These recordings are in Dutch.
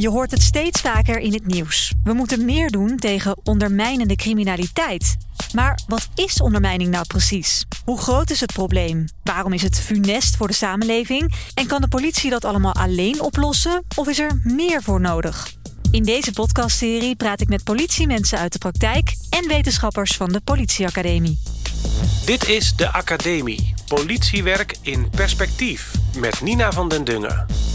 Je hoort het steeds vaker in het nieuws. We moeten meer doen tegen ondermijnende criminaliteit. Maar wat is ondermijning nou precies? Hoe groot is het probleem? Waarom is het funest voor de samenleving? En kan de politie dat allemaal alleen oplossen? Of is er meer voor nodig? In deze podcastserie praat ik met politiemensen uit de praktijk en wetenschappers van de Politieacademie. Dit is de Academie. Politiewerk in perspectief. Met Nina van den Dungen.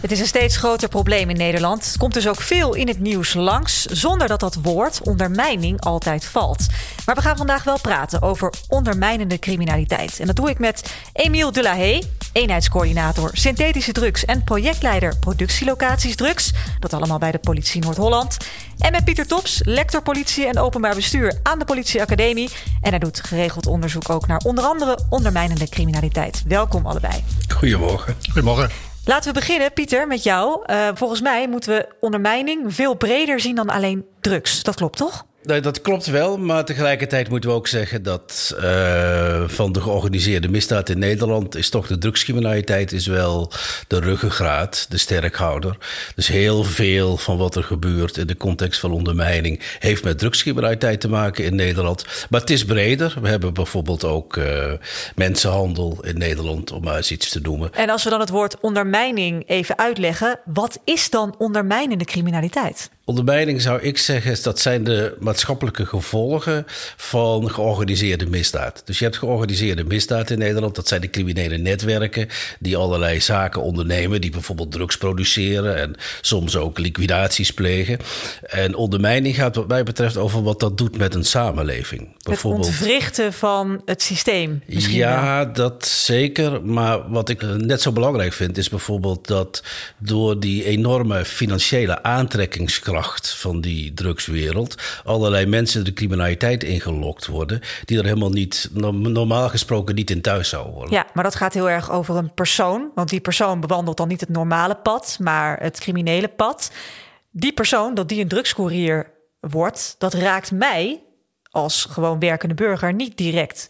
Het is een steeds groter probleem in Nederland. Het komt dus ook veel in het nieuws langs, zonder dat dat woord ondermijning altijd valt. Maar we gaan vandaag wel praten over ondermijnende criminaliteit. En dat doe ik met Emiel Delahaye, eenheidscoördinator synthetische drugs en projectleider productielocaties drugs. Dat allemaal bij de politie Noord-Holland. En met Pieter Tops, lector politie en openbaar bestuur aan de Politieacademie. En hij doet geregeld onderzoek ook naar onder andere ondermijnende criminaliteit. Welkom allebei. Goedemorgen. Goedemorgen. Laten we beginnen, Pieter, met jou. Uh, volgens mij moeten we ondermijning veel breder zien dan alleen drugs. Dat klopt toch? Dat klopt wel, maar tegelijkertijd moeten we ook zeggen dat uh, van de georganiseerde misdaad in Nederland is toch de drugscriminaliteit is wel de ruggengraat, de sterkhouder. Dus heel veel van wat er gebeurt in de context van ondermijning heeft met drugscriminaliteit te maken in Nederland. Maar het is breder. We hebben bijvoorbeeld ook uh, mensenhandel in Nederland, om maar eens iets te noemen. En als we dan het woord ondermijning even uitleggen, wat is dan ondermijnende criminaliteit? Ondermijning zou ik zeggen, dat zijn de maatschappelijke gevolgen van georganiseerde misdaad. Dus je hebt georganiseerde misdaad in Nederland. Dat zijn de criminele netwerken die allerlei zaken ondernemen, die bijvoorbeeld drugs produceren en soms ook liquidaties plegen. En ondermijning gaat, wat mij betreft, over wat dat doet met een samenleving. Het ontwrichten van het systeem. Ja, wel. dat zeker. Maar wat ik net zo belangrijk vind, is bijvoorbeeld dat door die enorme financiële aantrekkingskracht van die drugswereld allerlei mensen de criminaliteit ingelokt worden die er helemaal niet normaal gesproken niet in thuis zouden worden. Ja, maar dat gaat heel erg over een persoon, want die persoon bewandelt dan niet het normale pad, maar het criminele pad. Die persoon, dat die een drugscourier wordt, dat raakt mij als gewoon werkende burger niet direct.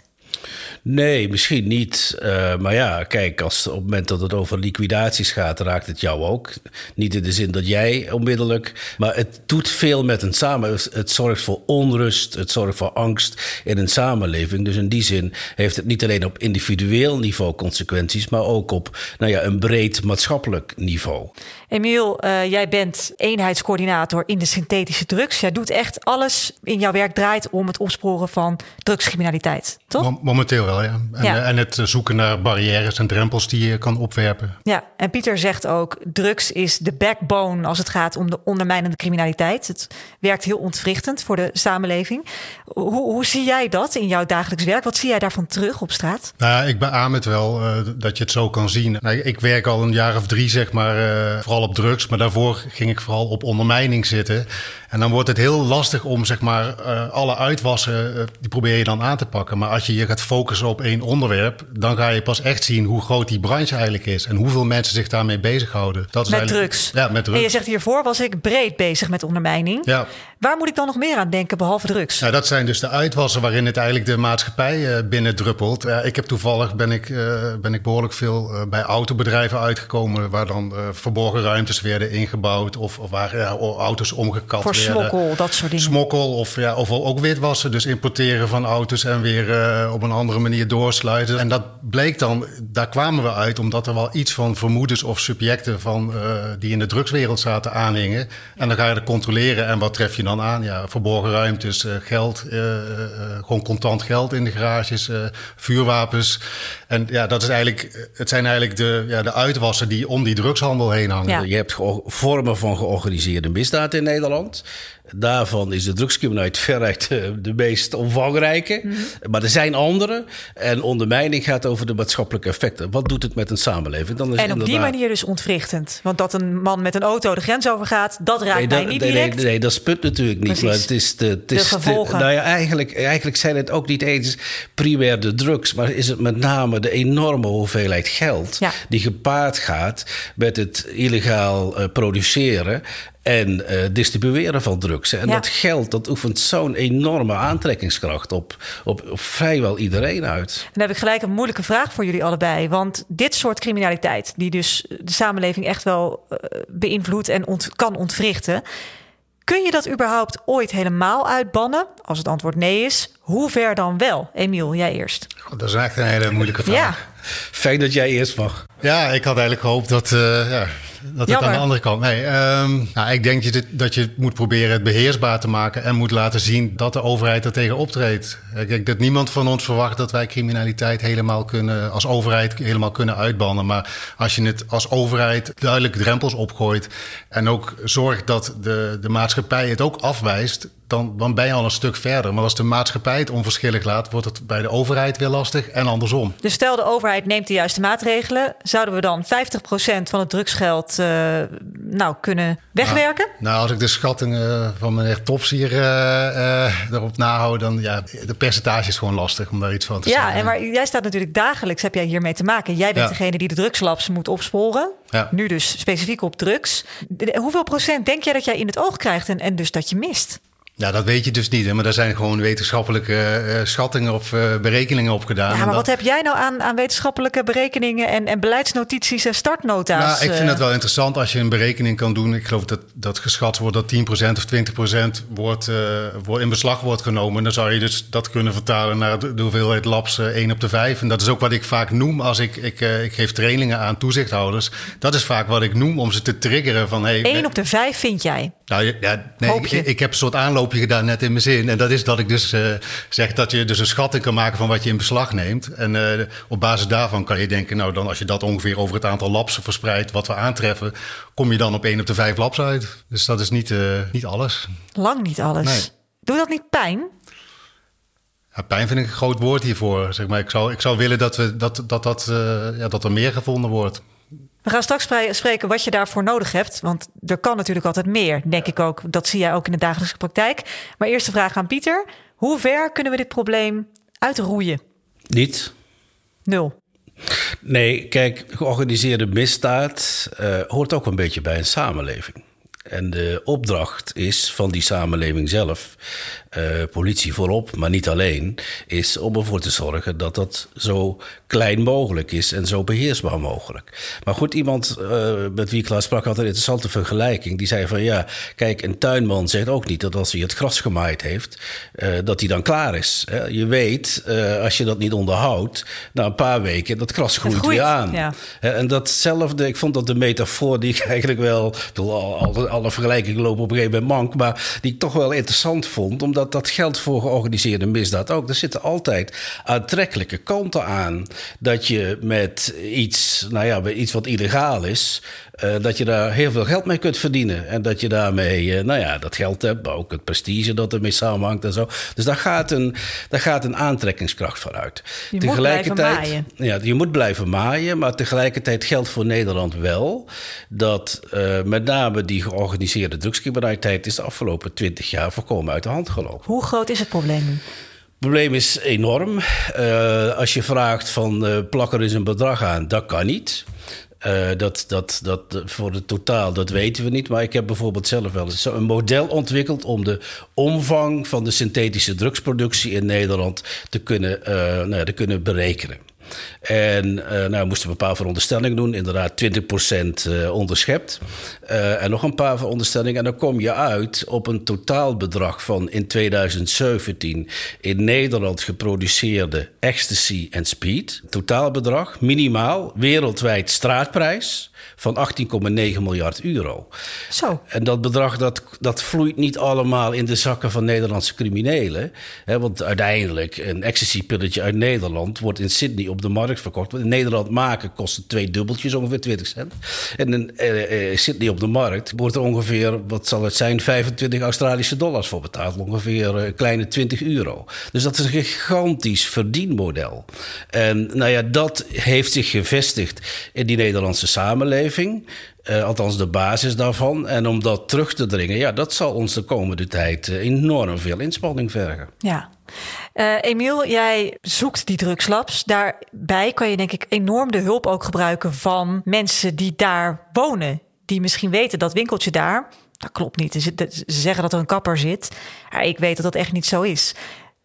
Nee, misschien niet. Uh, maar ja, kijk, als, op het moment dat het over liquidaties gaat, raakt het jou ook. Niet in de zin dat jij onmiddellijk. Maar het doet veel met een samen. Het zorgt voor onrust, het zorgt voor angst in een samenleving. Dus in die zin heeft het niet alleen op individueel niveau consequenties, maar ook op nou ja, een breed maatschappelijk niveau. Emiel, uh, jij bent eenheidscoördinator in de synthetische drugs. Jij doet echt alles in jouw werk draait om het opsporen van drugscriminaliteit, toch? Momenteel wel, ja. En, ja. en, het zoeken naar barrières en drempels die je kan opwerpen. Ja, en Pieter zegt ook: drugs is de backbone als het gaat om de ondermijnende criminaliteit. Het werkt heel ontwrichtend voor de samenleving. Hoe, hoe zie jij dat in jouw dagelijks werk? Wat zie jij daarvan terug op straat? Nou ja, ik beaam het wel uh, dat je het zo kan zien. Nou, ik werk al een jaar of drie, zeg maar, uh, vooral op drugs. Maar daarvoor ging ik vooral op ondermijning zitten. En dan wordt het heel lastig om, zeg maar, uh, alle uitwassen, die probeer je dan aan te pakken. Maar als je je gaat focussen op één onderwerp, dan ga je pas echt zien hoe groot die branche eigenlijk is en hoeveel mensen zich daarmee bezighouden. Dat is met drugs. Ja, met drugs. En je zegt hiervoor was ik breed bezig met ondermijning. Ja. Waar moet ik dan nog meer aan denken behalve drugs? Nou, dat zijn dus de uitwassen waarin het eigenlijk de maatschappij uh, binnendruppelt. Uh, ik heb toevallig ben ik, uh, ben ik behoorlijk veel bij autobedrijven uitgekomen waar dan verborgen ruimtes werden ingebouwd of, of waar ja, auto's omgekapt Voor werden. smokkel, dat soort dingen. Smokkel of, ja, of ook witwassen, dus importeren van auto's en weer op een andere manier doorsluiten. En dat bleek dan, daar kwamen we uit omdat er wel iets van vermoedens of subjecten van, die in de drugswereld zaten aanhingen. En dan ga je dat controleren en wat tref je dan? aan? Ja, verborgen ruimtes, uh, geld, uh, gewoon contant geld in de garages, vuurwapens. En ja, dat is eigenlijk, het zijn eigenlijk de, ja, de uitwassen die om die drugshandel heen hangen. Je hebt vormen van georganiseerde misdaad in Nederland. Daarvan is de drugscriminaliteit veruit de meest omvangrijke. Mm -hmm. Maar er zijn andere. En ondermijning gaat over de maatschappelijke effecten. Wat doet het met een samenleving? Dan is en op inderdaad... die manier dus ontwrichtend. Want dat een man met een auto de grens overgaat, dat raakt nee, mij niet nee, direct. Nee, nee, dat sput natuurlijk niet. Precies. Maar het is de, het is de gevolgen. De, nou ja, eigenlijk, eigenlijk zijn het ook niet eens primair de drugs. Maar is het met name de enorme hoeveelheid geld... Ja. die gepaard gaat met het illegaal uh, produceren en uh, distribueren van drugs. En Ja. dat geld dat oefent zo'n enorme aantrekkingskracht op, op, op vrijwel iedereen uit. Dan heb ik gelijk een moeilijke vraag voor jullie allebei. Want dit soort criminaliteit, die dus de samenleving echt wel eh, beïnvloedt en ont- kan ontwrichten. Kun je dat überhaupt ooit helemaal uitbannen? Als het antwoord nee is, hoe ver dan wel? Emiel, jij eerst. God, dat is echt een hele moeilijke vraag. Ja, Fijn dat jij eerst mag. Ja, ik had eigenlijk gehoopt dat, eh, ja, dat het aan de andere kant. Nee, ehm, nou, ik denk je dat je moet proberen het beheersbaar te maken en moet laten zien dat de overheid er tegen optreedt. Ik denk dat niemand van ons verwacht dat wij criminaliteit helemaal kunnen, als overheid helemaal kunnen uitbannen. Maar als je het als overheid duidelijk drempels opgooit en ook zorgt dat de, de maatschappij het ook afwijst, dan, dan ben je al een stuk verder. Maar als de maatschappij het onverschillig laat, wordt het bij de overheid weer lastig en andersom. dus stel de overheid neemt de juiste maatregelen. Zouden we dan 50% van het drugsgeld eh, nou, kunnen wegwerken? Nou, als ik de schattingen van meneer Tops hier eh, eh, erop nahoud, dan ja, de percentage is gewoon lastig om daar iets van te Ja, zeggen. en maar jij staat natuurlijk dagelijks, heb jij hiermee te maken. Jij bent Ja. degene die de drugslabs moet opsporen. Ja. Nu dus specifiek op drugs. Hoeveel procent denk jij dat jij in het oog krijgt en, en dus dat je mist? Ja, dat weet je dus niet. Hè? Maar daar zijn gewoon wetenschappelijke eh, schattingen of eh, berekeningen op gedaan. Ja, maar dat- wat heb jij nou aan, aan wetenschappelijke berekeningen en, en beleidsnotities en startnota's? Nou, ik vind eh? het wel interessant als je een berekening kan doen. Ik geloof dat, dat geschat wordt dat 10% of 20% wordt, eh, wordt in beslag wordt genomen. Dan zou je dus dat kunnen vertalen naar de, de hoeveelheid labs eh, 1 op de 5. En dat is ook wat ik vaak noem als ik, ik, eh, ik geef trainingen aan toezichthouders. Dat is vaak wat ik noem om ze te triggeren van... Hey, Eén op de vijf vind jij. Nou ja, nee, ik, ik heb een soort aanloopje gedaan net in mijn zin. En dat is dat ik dus eh, zeg dat je dus een schatting kan maken van wat je in beslag neemt. En eh, op basis daarvan kan je denken, nou dan als je dat ongeveer over het aantal labs verspreidt wat we aantreffen, kom je dan op 1 op de 5 labs uit. Dus dat is niet, eh, niet alles. Lang niet alles. Nee. Doe dat niet pijn? Ja, pijn vind ik een groot woord hiervoor. Zeg maar, ik, zou, ik zou willen dat, we, dat, dat, dat, ja, dat er meer gevonden wordt. We gaan straks spreken wat je daarvoor nodig hebt. Want er kan natuurlijk altijd meer, denk ik ook. Dat zie jij ook in de dagelijkse praktijk. Maar eerst de vraag aan Pieter. Hoe ver kunnen we dit probleem uitroeien? Niet? Nul. Nee, kijk, georganiseerde misdaad eh, hoort ook een beetje bij een samenleving. En de opdracht is van die samenleving zelf, eh, politie voorop, maar niet alleen, is om ervoor te zorgen dat dat zo klein mogelijk is en zo beheersbaar mogelijk. Maar goed, iemand eh, met wie ik laatst sprak had een interessante vergelijking. Die zei van ja, kijk, een tuinman zegt ook niet dat als hij het gras gemaaid heeft, eh, dat hij dan klaar is. Hè. Je weet, als je dat niet onderhoudt, na een paar weken, dat gras groeit, groeit, weer aan. ja. En datzelfde, ik vond dat de metafoor die ik eigenlijk wel, ik bedoel, al- alle, alle vergelijkingen lopen op een gegeven moment mank, maar die ik toch wel interessant vond, omdat dat geldt voor georganiseerde misdaad ook. Er zitten altijd aantrekkelijke kanten aan dat je met iets, nou ja, met iets wat illegaal is, eh, dat je daar heel veel geld mee kunt verdienen. En dat je daarmee, eh, nou ja, dat geld hebt, maar ook het prestige dat ermee samenhangt en zo. Dus daar gaat een, daar gaat een aantrekkingskracht van uit. Je moet blijven maaien. Ja, je moet blijven maaien, maar tegelijkertijd geldt voor Nederland wel dat eh, met name die georganiseerde drugscriminaliteit is de afgelopen twintig jaar voorkomen uit de hand gelopen. Hoe groot is het probleem nu? Het probleem is enorm. Als je vraagt van plak er eens een bedrag aan, dat kan niet. Eh, dat, dat, dat, voor het totaal, dat weten we niet. Maar ik heb bijvoorbeeld zelf wel eens een model ontwikkeld om de omvang van de synthetische drugsproductie in Nederland te kunnen, eh, nou ja, te kunnen berekenen. En eh nou, we moesten een paar veronderstellingen doen. Inderdaad, 20% eh, onderschept. Eh, en nog een paar veronderstellingen. En dan kom je uit op een totaalbedrag van in 2017 in Nederland geproduceerde ecstasy en speed. Totaalbedrag, minimaal, wereldwijd straatprijs van 18,9 miljard euro. Zo. En dat bedrag dat, dat vloeit niet allemaal in de zakken van Nederlandse criminelen. Hè, want uiteindelijk, een ecstasy-pilletje uit Nederland wordt in Sydney op de markt verkocht. In Nederland maken kost twee dubbeltjes, ongeveer 20 cent. En in eh, eh, Sydney op de markt wordt er ongeveer, wat zal het zijn, 25 Australische dollars voor betaald. Ongeveer eh, kleine 20 euro. Dus dat is een gigantisch verdienmodel. En nou ja, dat heeft zich gevestigd in die Nederlandse samenleving. Eh, althans, de basis daarvan. En om dat terug te dringen, ja, dat zal ons de komende tijd eh, enorm veel inspanning vergen. Ja. Eh, Emiel, jij zoekt die drugslabs. Daarbij kan je denk ik enorm de hulp ook gebruiken van mensen die daar wonen. Die misschien weten dat winkeltje daar, dat klopt niet. Ze zeggen dat er een kapper zit. Maar ik weet dat dat echt niet zo is.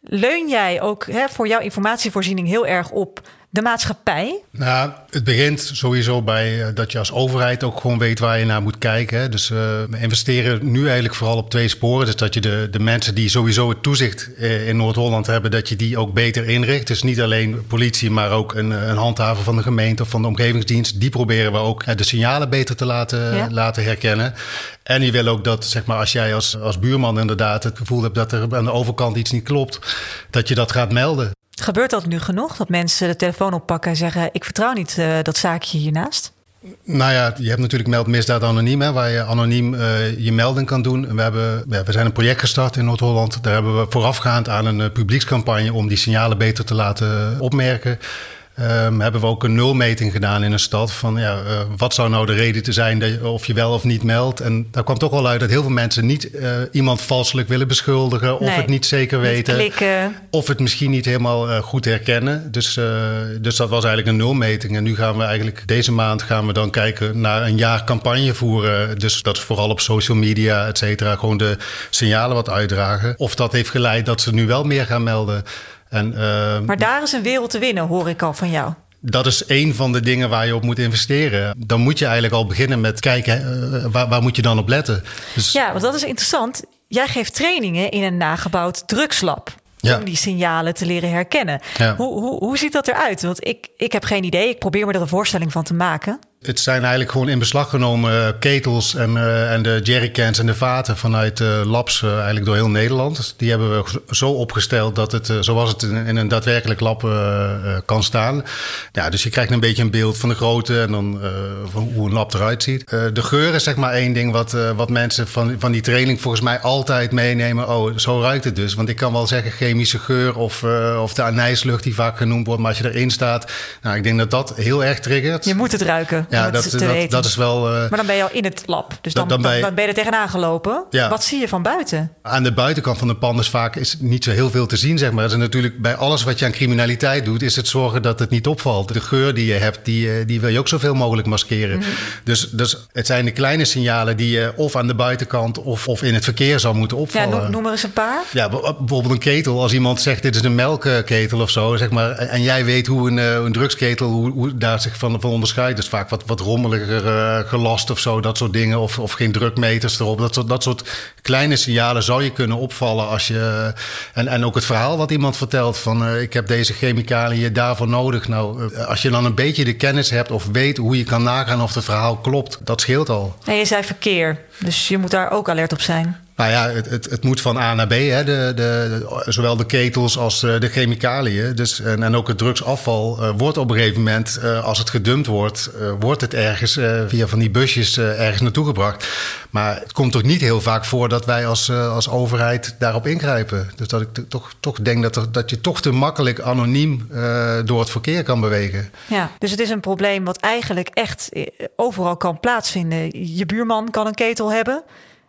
Leun jij ook hè, voor jouw inventievoorziening heel erg op de maatschappij? Nou, het begint sowieso bij eh, dat je als overheid ook gewoon weet waar je naar moet kijken. Dus uh, we investeren nu eigenlijk vooral op twee sporen. Dus dat je de, de mensen die sowieso het toezicht eh, in Noord-Holland hebben, dat je die ook beter inricht. Dus niet alleen politie, maar ook een, een handhaver van de gemeente of van de omgevingsdienst. Die proberen we ook de signalen beter te laten, laten herkennen. En die wil ook dat, zeg maar, als jij als, als buurman inderdaad het gevoel hebt dat er aan de overkant iets niet klopt, dat je dat gaat melden. Gebeurt dat nu genoeg? Dat mensen de telefoon oppakken en zeggen: Ik vertrouw niet uh, dat zaakje hiernaast? Nou ja, je hebt natuurlijk Meld Misdaad Anoniem, hè, waar je anoniem uh, je melding kan doen. We, hebben, we zijn een project gestart in Noord-Holland. Daar hebben we voorafgaand aan een uh, publiekscampagne om die signalen beter te laten opmerken. Um, hebben we ook een nulmeting gedaan in een stad. Van ja, uh, wat zou nou de reden te zijn dat je, of je wel of niet meldt? En daar kwam toch wel uit dat heel veel mensen niet uh, iemand valselijk willen beschuldigen. Of het niet zeker weten. Of het misschien niet helemaal uh, goed herkennen. Dus, dus dat was eigenlijk een nulmeting. En nu gaan we eigenlijk deze maand gaan we dan kijken naar een jaar campagne voeren. Dus dat is vooral op social media, et cetera. Gewoon de signalen wat uitdragen. Of dat heeft geleid dat ze nu wel meer gaan melden. En, uh, maar daar is een wereld te winnen, hoor ik al van jou. Dat is een van de dingen waar je op moet investeren. Dan moet je eigenlijk al beginnen met kijken, uh, waar, waar, moet je dan op letten? Dus... Ja, want dat is interessant. Jij geeft trainingen in een nagebouwd drugslab. Ja. Om die signalen te leren herkennen. Ja. Hoe, hoe, hoe ziet dat eruit? Want ik, ik heb geen idee. Ik probeer me er een voorstelling van te maken. Het zijn eigenlijk gewoon in beslag genomen uh, ketels en, uh, en de jerrycans en de vaten vanuit uh, labs eigenlijk door heel Nederland. Dus die hebben we zo opgesteld dat het zoals het in, in, een daadwerkelijk lab kan staan. Ja, dus je krijgt een beetje een beeld van de grootte en dan van hoe een lab eruit ziet. de geur is zeg maar één ding wat, wat mensen van, van die training volgens mij altijd meenemen. Oh, zo ruikt het dus. Want ik kan wel zeggen chemische geur of, of de anijslucht die vaak genoemd wordt. Maar als je erin staat, nou, ik denk dat dat heel erg triggert. Je moet het ruiken ja, dat, dat, dat, is wel. Uh, maar dan ben je al in het lab. Dus dan, dan, ben, je, dan ben je er tegenaan gelopen. Ja. Wat zie je van buiten? Aan de buitenkant van de pan is vaak is niet zo heel veel te zien, zeg maar. Dat is natuurlijk bij alles wat je aan criminaliteit doet, is het zorgen dat het niet opvalt. De geur die je hebt, die, eh, die wil je ook zoveel mogelijk maskeren. Mhm. dus, dus het zijn de kleine signalen die je of aan de buitenkant of, of in het verkeer zou moeten opvallen. Ja, noem, maar eens een paar. Ja, bijvoorbeeld een ketel. Als iemand zegt dit is een melkketel of zo, zeg maar. En jij weet hoe een, eh, een drugsketel, hoe, hoe daar zich van, van onderscheidt. Dus vaak wat, wat rommeliger uh, gelast of zo, dat soort dingen. Of, of geen drukmeters erop. Dat soort, dat soort kleine signalen zou je kunnen opvallen als je. En, en ook het verhaal wat iemand vertelt van uh, ik heb deze chemicaliën daarvoor nodig. Nou, als je dan een beetje de kennis hebt of weet hoe je kan nagaan of het verhaal klopt, dat scheelt al. En je zei verkeer, dus je moet daar ook alert op zijn. Nou ja, het, het, het, moet van A naar B, hè. De, de, zowel de ketels als eh, de chemicaliën. Dus, en, en ook het drugsafval uh, wordt op een gegeven moment, uh, als het gedumpt wordt, wordt het ergens via van die busjes ergens naartoe gebracht. Maar het komt toch niet heel vaak voor dat wij als, als overheid daarop ingrijpen. Dus dat ik toch, toch denk dat, er, dat je toch te makkelijk anoniem door het verkeer kan bewegen. Ja, dus het is een probleem wat eigenlijk echt overal kan plaatsvinden. Je buurman kan een ketel hebben.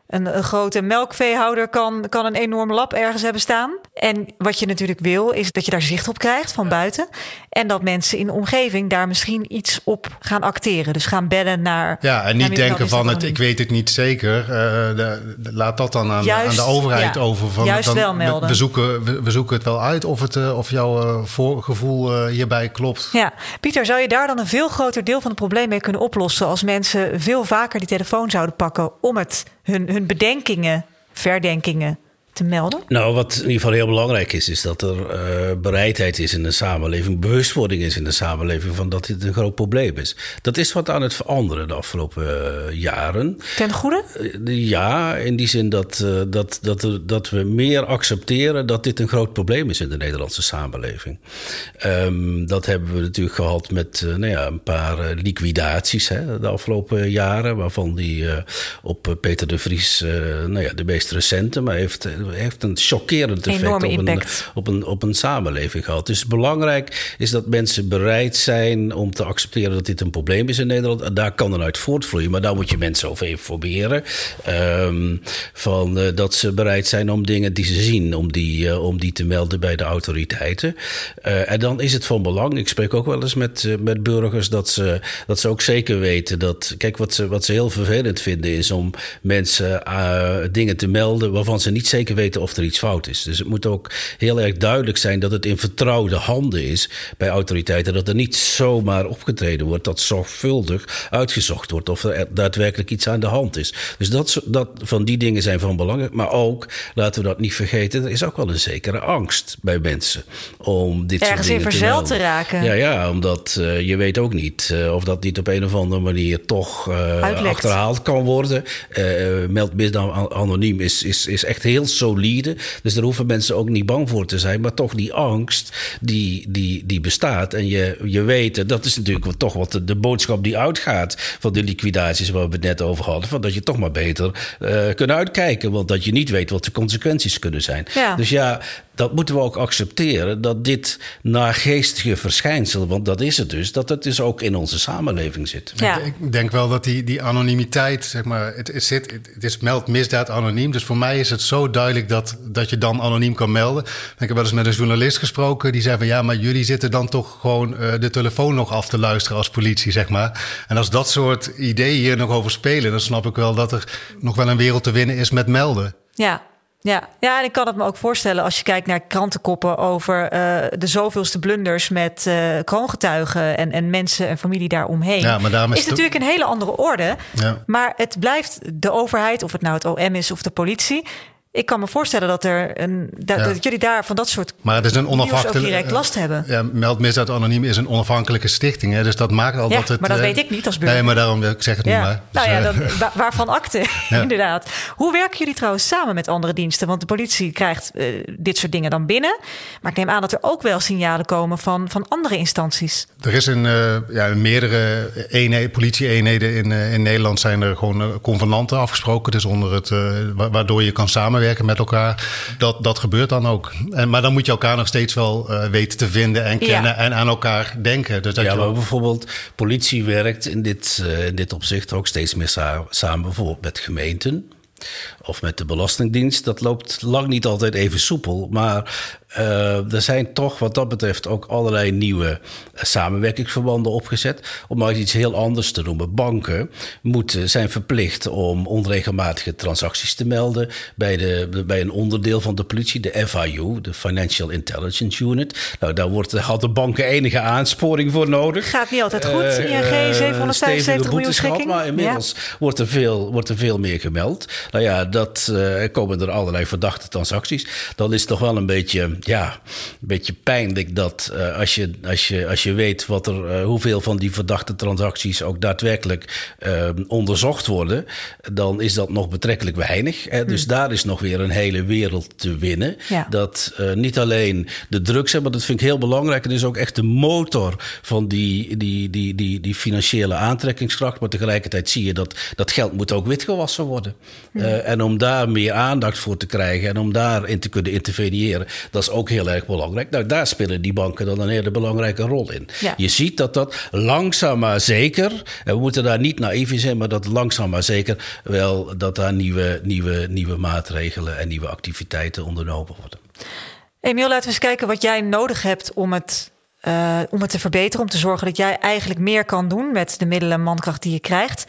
Een, een, grote melkveehouder kan, kan een enorm lab ergens hebben staan. En wat je natuurlijk wil, is dat je daar zicht op krijgt van buiten. En dat mensen in de omgeving daar misschien iets op gaan acteren. Dus gaan bellen naar. Ja, en niet denken van het, ik weet het niet zeker. Uh, de, laat dat dan aan, Juist, aan de overheid ja, over. Van, Juist dan, wel melden. We, zoeken, we, we, zoeken het wel uit of, het, uh, of jouw uh, voorgevoel hierbij klopt. Ja, Pieter, zou je daar dan een veel groter deel van het probleem mee kunnen oplossen? Als mensen veel vaker die telefoon zouden pakken om het hun, hun bedenkingen, verdenkingen te melden? Nou, wat in ieder geval heel belangrijk is, is dat er uh, bereidheid is in de samenleving, bewustwording is in de samenleving van dat dit een groot probleem is. Dat is wat aan het veranderen de afgelopen uh, jaren. Ten goede? Uh, ja, in die zin dat, dat, dat, dat we meer accepteren dat dit een groot probleem is in de Nederlandse samenleving. Um, dat hebben we natuurlijk gehad met nou ja, een paar liquidaties hè, de afgelopen jaren, waarvan die op Peter de Vries, nou ja, de meest recente, maar heeft heeft een chockerend effect op een, op, een, op een samenleving gehad. Dus belangrijk is dat mensen bereid zijn om te accepteren dat dit een probleem is in Nederland. Daar kan dan uit voortvloeien, maar daar moet je mensen over informeren. Um, van, uh, dat ze bereid zijn om dingen die ze zien, om die, uh, om die te melden bij de autoriteiten. Uh, en dan is het van belang, ik spreek ook wel eens met, met burgers, dat ze, dat ze ook zeker weten dat. Kijk, wat ze, wat ze heel vervelend vinden is om mensen dingen te melden waarvan ze niet zeker weten of er iets fout is. Dus het moet ook heel erg duidelijk zijn dat het in vertrouwde handen is bij autoriteiten. Dat er niet zomaar opgetreden wordt, dat zorgvuldig uitgezocht wordt of er daadwerkelijk iets aan de hand is. Dus dat, dat, van die dingen zijn van belang. Maar ook, laten we dat niet vergeten, er is ook wel een zekere angst bij mensen om dit Ergens soort dingen in verzeld te, raken. Ja, ja omdat uh, je weet ook niet uh, of dat niet op een of andere manier toch uh, achterhaald kan worden. meld misdaad anoniem is, is, is echt heel solide. Dus daar hoeven mensen ook niet bang voor te zijn. Maar toch die angst die, die, die bestaat. En je, je weet, dat is natuurlijk toch wat de, de boodschap die uitgaat van de liquidaties waar we het net over hadden. Van dat je toch maar beter uh, kunt uitkijken. Want dat je niet weet wat de consequenties kunnen zijn. Ja. Dus ja, dat moeten we ook accepteren. Dat dit naargeestige verschijnsel, want dat is het dus, dat het dus ook in onze samenleving zit. Ja. Ik denk wel dat die, die anonimiteit, zeg maar, het, het, zit, het is meld misdaad anoniem. Dus voor mij is het zo duidelijk dat, dat je dan anoniem kan melden. Ik heb wel eens met een journalist gesproken die zei van ja, maar jullie zitten dan toch gewoon uh, de telefoon nog af te luisteren als politie, zeg maar. En als dat soort ideeën hier nog over spelen, dan snap ik wel dat er nog wel een wereld te winnen is met melden. Ja, ja, ja, en ik kan het me ook voorstellen als je kijkt naar krantenkoppen over uh, de zoveelste blunders met uh, kroongetuigen en, en mensen en familie daaromheen. Ja, maar daarom is, is is natuurlijk een hele andere orde. Ja. Maar het blijft de overheid, of het nou het OM is of de politie. Ik kan me voorstellen dat, er een, dat, Ja. dat jullie daar van dat soort Maar het is een onafhankelijke. direct last hebben. Ja, Meld Misdaad Anoniem is een onafhankelijke stichting. Hè? Dus dat maakt al Ja, dat het. maar dat eh, weet ik niet als burger. Nee, maar daarom ik zeg het niet Ja, maar. nou Dus, ja, eh, dan, wa- waarvan akte, inderdaad. Hoe werken jullie trouwens samen met andere diensten? Want de politie krijgt eh, dit soort dingen dan binnen. Maar ik neem aan dat er ook wel signalen komen van, van andere instanties. Er is een, eh, ja, meerdere eenheden, politie-eenheden in, eh, in Nederland zijn er gewoon eh, convenanten afgesproken. Dus onder het, eh, wa- waardoor je kan samenwerken met elkaar. Dat, dat gebeurt dan ook. En, maar dan moet je elkaar nog steeds wel eh, weten te vinden en Ja. kennen en aan elkaar denken. Dus dat ja, je maar bijvoorbeeld politie werkt in dit, uh, in dit opzicht ook steeds meer sa samen, bijvoorbeeld met gemeenten of met de Belastingdienst. Dat loopt lang niet altijd even soepel, maar uh, er zijn toch wat dat betreft ook allerlei nieuwe samenwerkingsverbanden opgezet. Om maar iets heel anders te noemen. Banken moeten, zijn verplicht om onregelmatige transacties te melden bij, de, bij een onderdeel van de politie, de FIU, de Financial Intelligence Unit. Nou, daar wordt, hadden banken enige aansporing voor nodig. Gaat niet altijd goed. Eh, ING eh, 775 stevige miljoen schikking. Maar inmiddels wordt, er veel, wordt er veel meer gemeld. Nou ja, dat eh, er komen er allerlei verdachte transacties. Dan is het toch wel een beetje, ja, een beetje pijnlijk dat uh, als, je, als, je, als je weet wat er, uh, hoeveel van die verdachte transacties ook daadwerkelijk onderzocht worden, dan is dat nog betrekkelijk weinig. Hè? Dus Hm. daar is nog weer een hele wereld te winnen. Ja. Dat niet alleen de drugs hebben, dat vind ik heel belangrijk. Het is ook echt de motor van die, die, die, die, die financiële aantrekkingskracht. Maar tegelijkertijd zie je dat dat geld moet ook witgewassen worden. Hm. Uh, en om daar meer aandacht voor te krijgen en om daarin te kunnen interveneren, dat is ook heel erg belangrijk. Nou, daar spelen die banken dan een hele belangrijke rol in. Ja. Je ziet dat dat langzaam maar zeker, en we moeten daar niet naïef in zijn, maar dat langzaam maar zeker wel dat daar nieuwe, nieuwe, nieuwe maatregelen en nieuwe activiteiten ondernomen worden. Emiel, laten we eens kijken wat jij nodig hebt om het, uh, om het te verbeteren. Om te zorgen dat jij eigenlijk meer kan doen met de middelen en mankracht die je krijgt.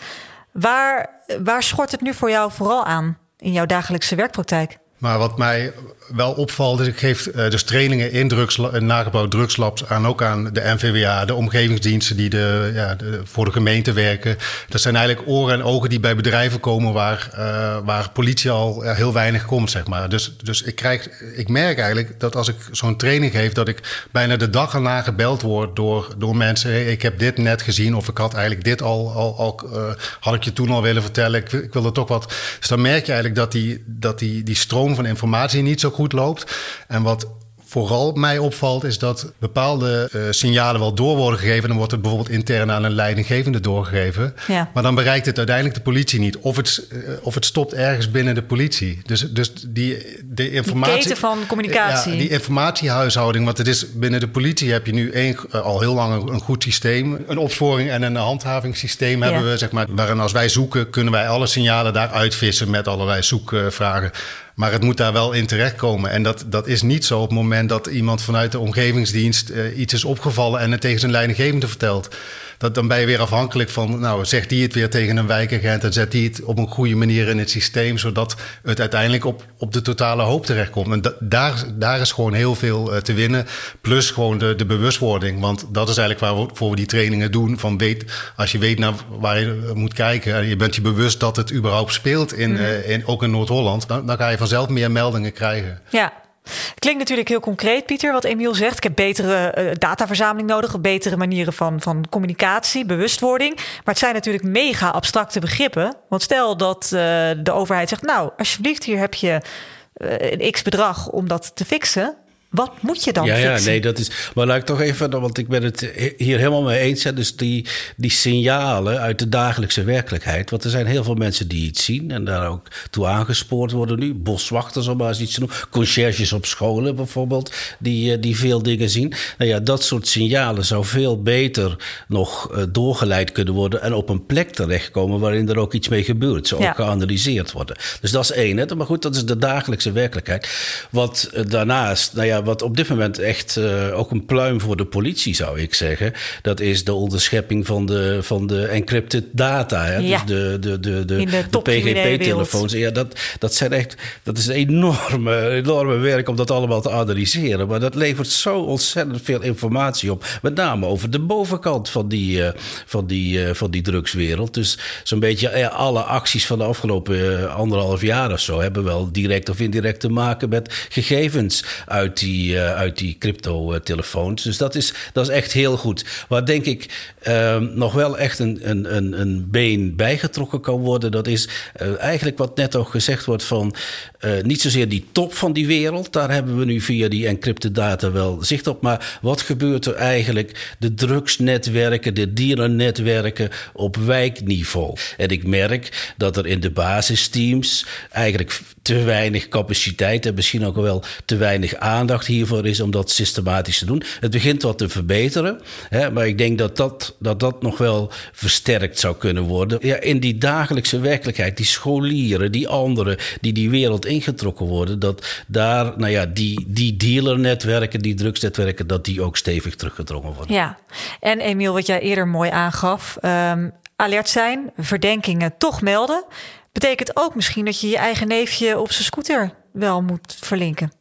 Waar, waar schort het nu voor jou vooral aan in jouw dagelijkse werkpraktijk? Maar wat mij wel opvalt, is ik geef uh, dus trainingen in drugs, nagebouwd drugslabs aan ook aan de NVWA, de omgevingsdiensten die de, ja, voor de gemeente werken. Dat zijn eigenlijk oren en ogen die bij bedrijven komen waar, uh, waar politie al heel weinig komt, zeg maar. Dus, dus ik, krijg, ik merk eigenlijk dat als ik zo'n training geef, dat ik bijna de dag erna gebeld word door, door mensen. Ik heb dit net gezien of ik had eigenlijk dit al, al, had ik je toen al willen vertellen. Ik, ik wilde toch wat. Dus dan merk je eigenlijk dat die, dat die, die stroom van informatie niet zo goed loopt. En wat vooral mij opvalt, is dat bepaalde uh, signalen wel door worden gegeven. Dan wordt het bijvoorbeeld intern aan een leidinggevende doorgegeven. Ja. Maar dan bereikt het uiteindelijk de politie niet. Of het, uh, of het stopt ergens binnen de politie. Dus, dus die, de informatie. Die keten van communicatie. Ja, die informatiehuishouding. Want het is binnen de politie heb je nu één, uh, al heel lang een, goed systeem. Een opsporing en een handhavingssysteem ja. hebben we, zeg maar. Waarin als wij zoeken, kunnen wij alle signalen daar uitvissen met allerlei zoekvragen. Maar het moet daar wel in terechtkomen. En dat, dat is niet zo op het moment dat iemand vanuit de omgevingsdienst uh, iets is opgevallen en het tegen zijn leidinggevende vertelt. Dat, dan ben je weer afhankelijk van, nou, zegt die het weer tegen een wijkagent en zet die het op een goede manier in het systeem, zodat het uiteindelijk op, op de totale hoop terechtkomt. En da, daar, daar is gewoon heel veel uh, te winnen. Plus gewoon de, de bewustwording. Want dat is eigenlijk waarvoor we die trainingen doen. Van weet, als je weet naar waar je moet kijken en je bent je bewust dat het überhaupt speelt, in, mm. uh, in, ook in Noord-Holland, dan, dan ga je vanzelf meer meldingen krijgen. Ja, Klinkt natuurlijk heel concreet, Pieter, wat Emiel zegt. Ik heb betere uh, dataverzameling nodig, betere manieren van, van communicatie, bewustwording. Maar het zijn natuurlijk mega abstracte begrippen. Want stel dat uh, de overheid zegt: Nou, alsjeblieft, hier heb je uh, een x bedrag om dat te fixen. Wat moet je dan ja, fixen? Ja, nee, dat is. Maar laat ik toch even, want ik ben het hier helemaal mee eens. Hè, dus die, die signalen uit de dagelijkse werkelijkheid. Want er zijn heel veel mensen die iets zien en daar ook toe aangespoord worden nu. Boswachters, om maar eens iets te noemen. Conciërges op scholen bijvoorbeeld, die, die veel dingen zien. Nou ja, dat soort signalen zou veel beter nog uh, doorgeleid kunnen worden. En op een plek terechtkomen waarin er ook iets mee gebeurt. Ja. ook geanalyseerd worden. Dus dat is één. Hè. Maar goed, dat is de dagelijkse werkelijkheid. Wat uh, daarnaast, nou ja wat op dit moment echt uh, ook een pluim voor de politie zou ik zeggen. Dat is de onderschepping van de, van de encrypted data. Hè? Ja. Dus de, de, de, de, de. PGP-telefoons. Ja, dat, dat, zijn echt, dat is een enorme, enorme werk om dat allemaal te analyseren. Maar dat levert zo ontzettend veel informatie op. Met name over de bovenkant van die, uh, van die, uh, van die drugswereld. Dus zo'n beetje ja, alle acties van de afgelopen uh, anderhalf jaar of zo hebben wel direct of indirect te maken met gegevens uit die, uh, uit die crypto-telefoons. Dus dat is, dat is echt heel goed. Waar denk ik uh, nog wel echt een, een, een, een been bijgetrokken kan worden, dat is uh, eigenlijk wat net ook gezegd wordt van niet zozeer die top van die wereld. Daar hebben we nu via die encrypte data wel zicht op. Maar wat gebeurt er eigenlijk? De drugsnetwerken, de dealernetwerken op wijkniveau. En ik merk dat er in de basisteams eigenlijk te weinig capaciteit en misschien ook wel te weinig aandacht hiervoor is om dat systematisch te doen. Het begint wat te verbeteren, hè, maar ik denk dat dat, dat dat nog wel versterkt zou kunnen worden. Ja, in die dagelijkse werkelijkheid, die scholieren, die anderen die die wereld ingetrokken worden, dat daar, nou ja, die, die dealernetwerken, die drugsnetwerken, dat die ook stevig teruggedrongen worden. Ja, en Emiel, wat jij eerder mooi aangaf, um, alert zijn, verdenkingen toch melden. Betekent ook misschien dat je je eigen neefje op zijn scooter wel moet verlinken.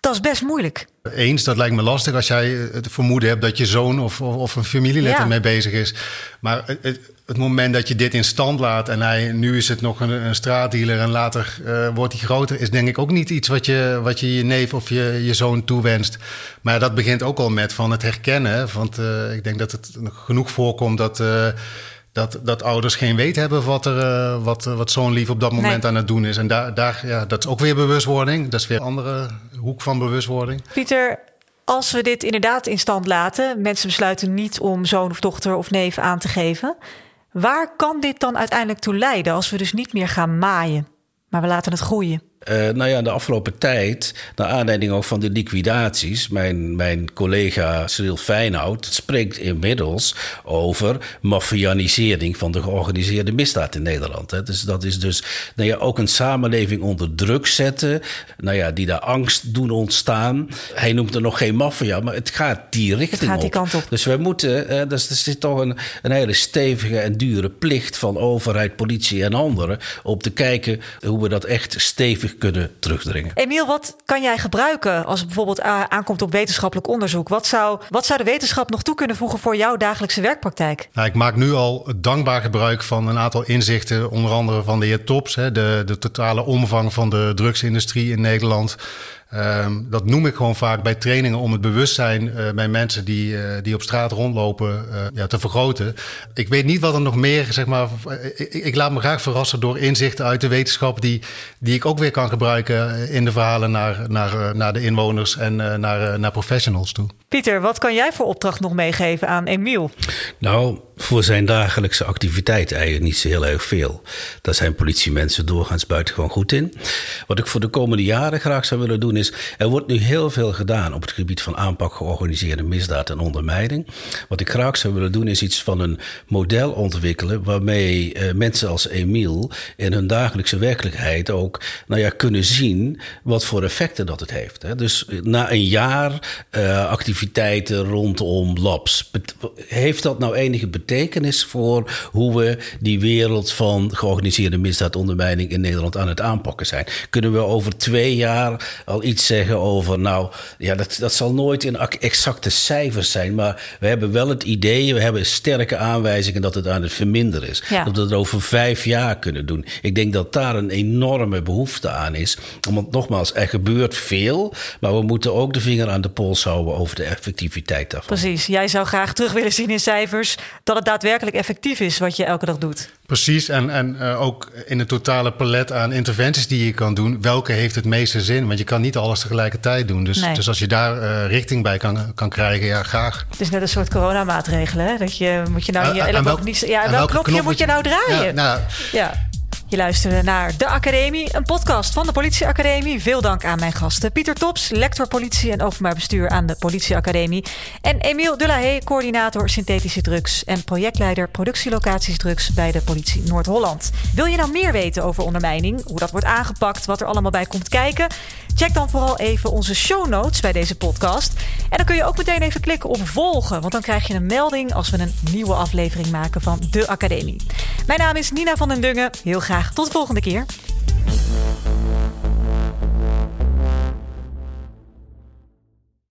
Dat is best moeilijk. Eens, dat lijkt me lastig als jij het vermoeden hebt dat je zoon of, of, of een familielid Ja. ermee bezig is. Maar het, het, moment dat je dit in stand laat en hij, nu is het nog een, een straatdealer en later uh, wordt hij groter, is denk ik ook niet iets wat je wat je, je neef of je, je zoon toewenst. Maar dat begint ook al met van het herkennen. Want uh, ik denk dat het genoeg voorkomt dat. Uh, dat, dat ouders geen weet hebben wat, er, uh, wat, wat zo'n lief op dat moment Nee. aan het doen is. En daar, daar, ja, dat is ook weer bewustwording. Dat is weer een andere hoek van bewustwording. Pieter, als we dit inderdaad in stand laten, mensen besluiten niet om zoon of dochter of neef aan te geven. Waar kan dit dan uiteindelijk toe leiden als we dus niet meer gaan maaien, maar we laten het groeien? Uh, nou ja, de afgelopen tijd, naar aanleiding ook van de liquidaties, mijn, mijn collega Cyril Feyenoud spreekt inmiddels over maffianisering van de georganiseerde misdaad in Nederland. Hè. Dus dat is dus nou ja, ook een samenleving onder druk zetten, nou ja, die daar angst doen ontstaan. Hij noemt er nog geen maffia, maar het gaat die richting het gaat die op. kant op. Dus wij moeten, uh, dus er zit toch een, een hele stevige en dure plicht van overheid, politie en anderen om te kijken hoe we dat echt stevig kunnen terugdringen. Emiel, wat kan jij gebruiken als het bijvoorbeeld aankomt op wetenschappelijk onderzoek? Wat zou, wat zou de wetenschap nog toe kunnen voegen voor jouw dagelijkse werkpraktijk? Nou, ik maak nu al dankbaar gebruik van een aantal inzichten, onder andere van de heer Tops, hè, de, de totale omvang van de drugsindustrie in Nederland. Ehm, dat noem ik gewoon vaak bij trainingen om het bewustzijn uh, bij mensen die, uh, die op straat rondlopen uh, ja, te vergroten. Ik weet niet wat er nog meer, zeg maar. Ik, ik, laat me graag verrassen door inzichten uit de wetenschap die, die ik ook weer kan gebruiken in de verhalen naar, naar, naar de inwoners en naar, naar professionals toe. Pieter, wat kan jij voor opdracht nog meegeven aan Emiel? Nou, voor zijn dagelijkse activiteit eigenlijk niet zo heel erg veel. Daar zijn politiemensen doorgaans buitengewoon goed in. Wat ik voor de komende jaren graag zou willen doen is... er wordt nu heel veel gedaan op het gebied van aanpak georganiseerde misdaad en ondermijning. Wat ik graag zou willen doen is iets van een model ontwikkelen... waarmee uh, mensen als Emiel in hun dagelijkse werkelijkheid ook nou ja, kunnen zien... wat voor effecten dat het heeft. Hè. Dus na een jaar uh, activiteiten rondom labs... heeft dat nou enige betekenis betekenis voor hoe we die wereld van georganiseerde misdaadondermijning in Nederland aan het aanpakken zijn. Kunnen we over twee jaar al iets zeggen over, nou ja, dat, dat zal nooit in exacte cijfers zijn, maar we hebben wel het idee, we hebben sterke aanwijzingen dat het aan het verminderen is. Dat we het over vijf jaar kunnen doen. Ik denk dat daar een enorme behoefte aan is. Want nogmaals, er gebeurt veel, maar we moeten ook de vinger aan de pols houden over de effectiviteit daarvan. Precies. Jij zou graag terug willen zien in cijfers dat het daadwerkelijk effectief is wat je elke dag doet. Precies, en, en uh, ook in het totale palet aan interventies die je kan doen, welke heeft het meeste zin? Want je kan niet alles tegelijkertijd doen. Dus, nee. dus als je daar uh, richting bij kan, kan krijgen, ja, graag. Het is net een soort coronamaatregelen, hè? Dat je, moet je nou je welk, niet, ja, welk knopje knop moet je nou draaien? Ja, nou, ja. Je luisterde naar De Academie, een podcast van de Politieacademie. Veel dank aan mijn gasten Pieter Tops, lector politie en openbaar bestuur aan de Politieacademie. En Emiel Delahaye, coördinator synthetische drugs en projectleider productielocaties drugs bij de Politie Noord-Holland. Wil je nou meer weten over ondermijning, hoe dat wordt aangepakt, wat er allemaal bij komt kijken? Check dan vooral even onze show notes bij deze podcast. En dan kun je ook meteen even klikken op volgen, want dan krijg je een melding als we een nieuwe aflevering maken van De Academie. Mijn naam is Nina van den Dungen. Heel graag tot de volgende keer.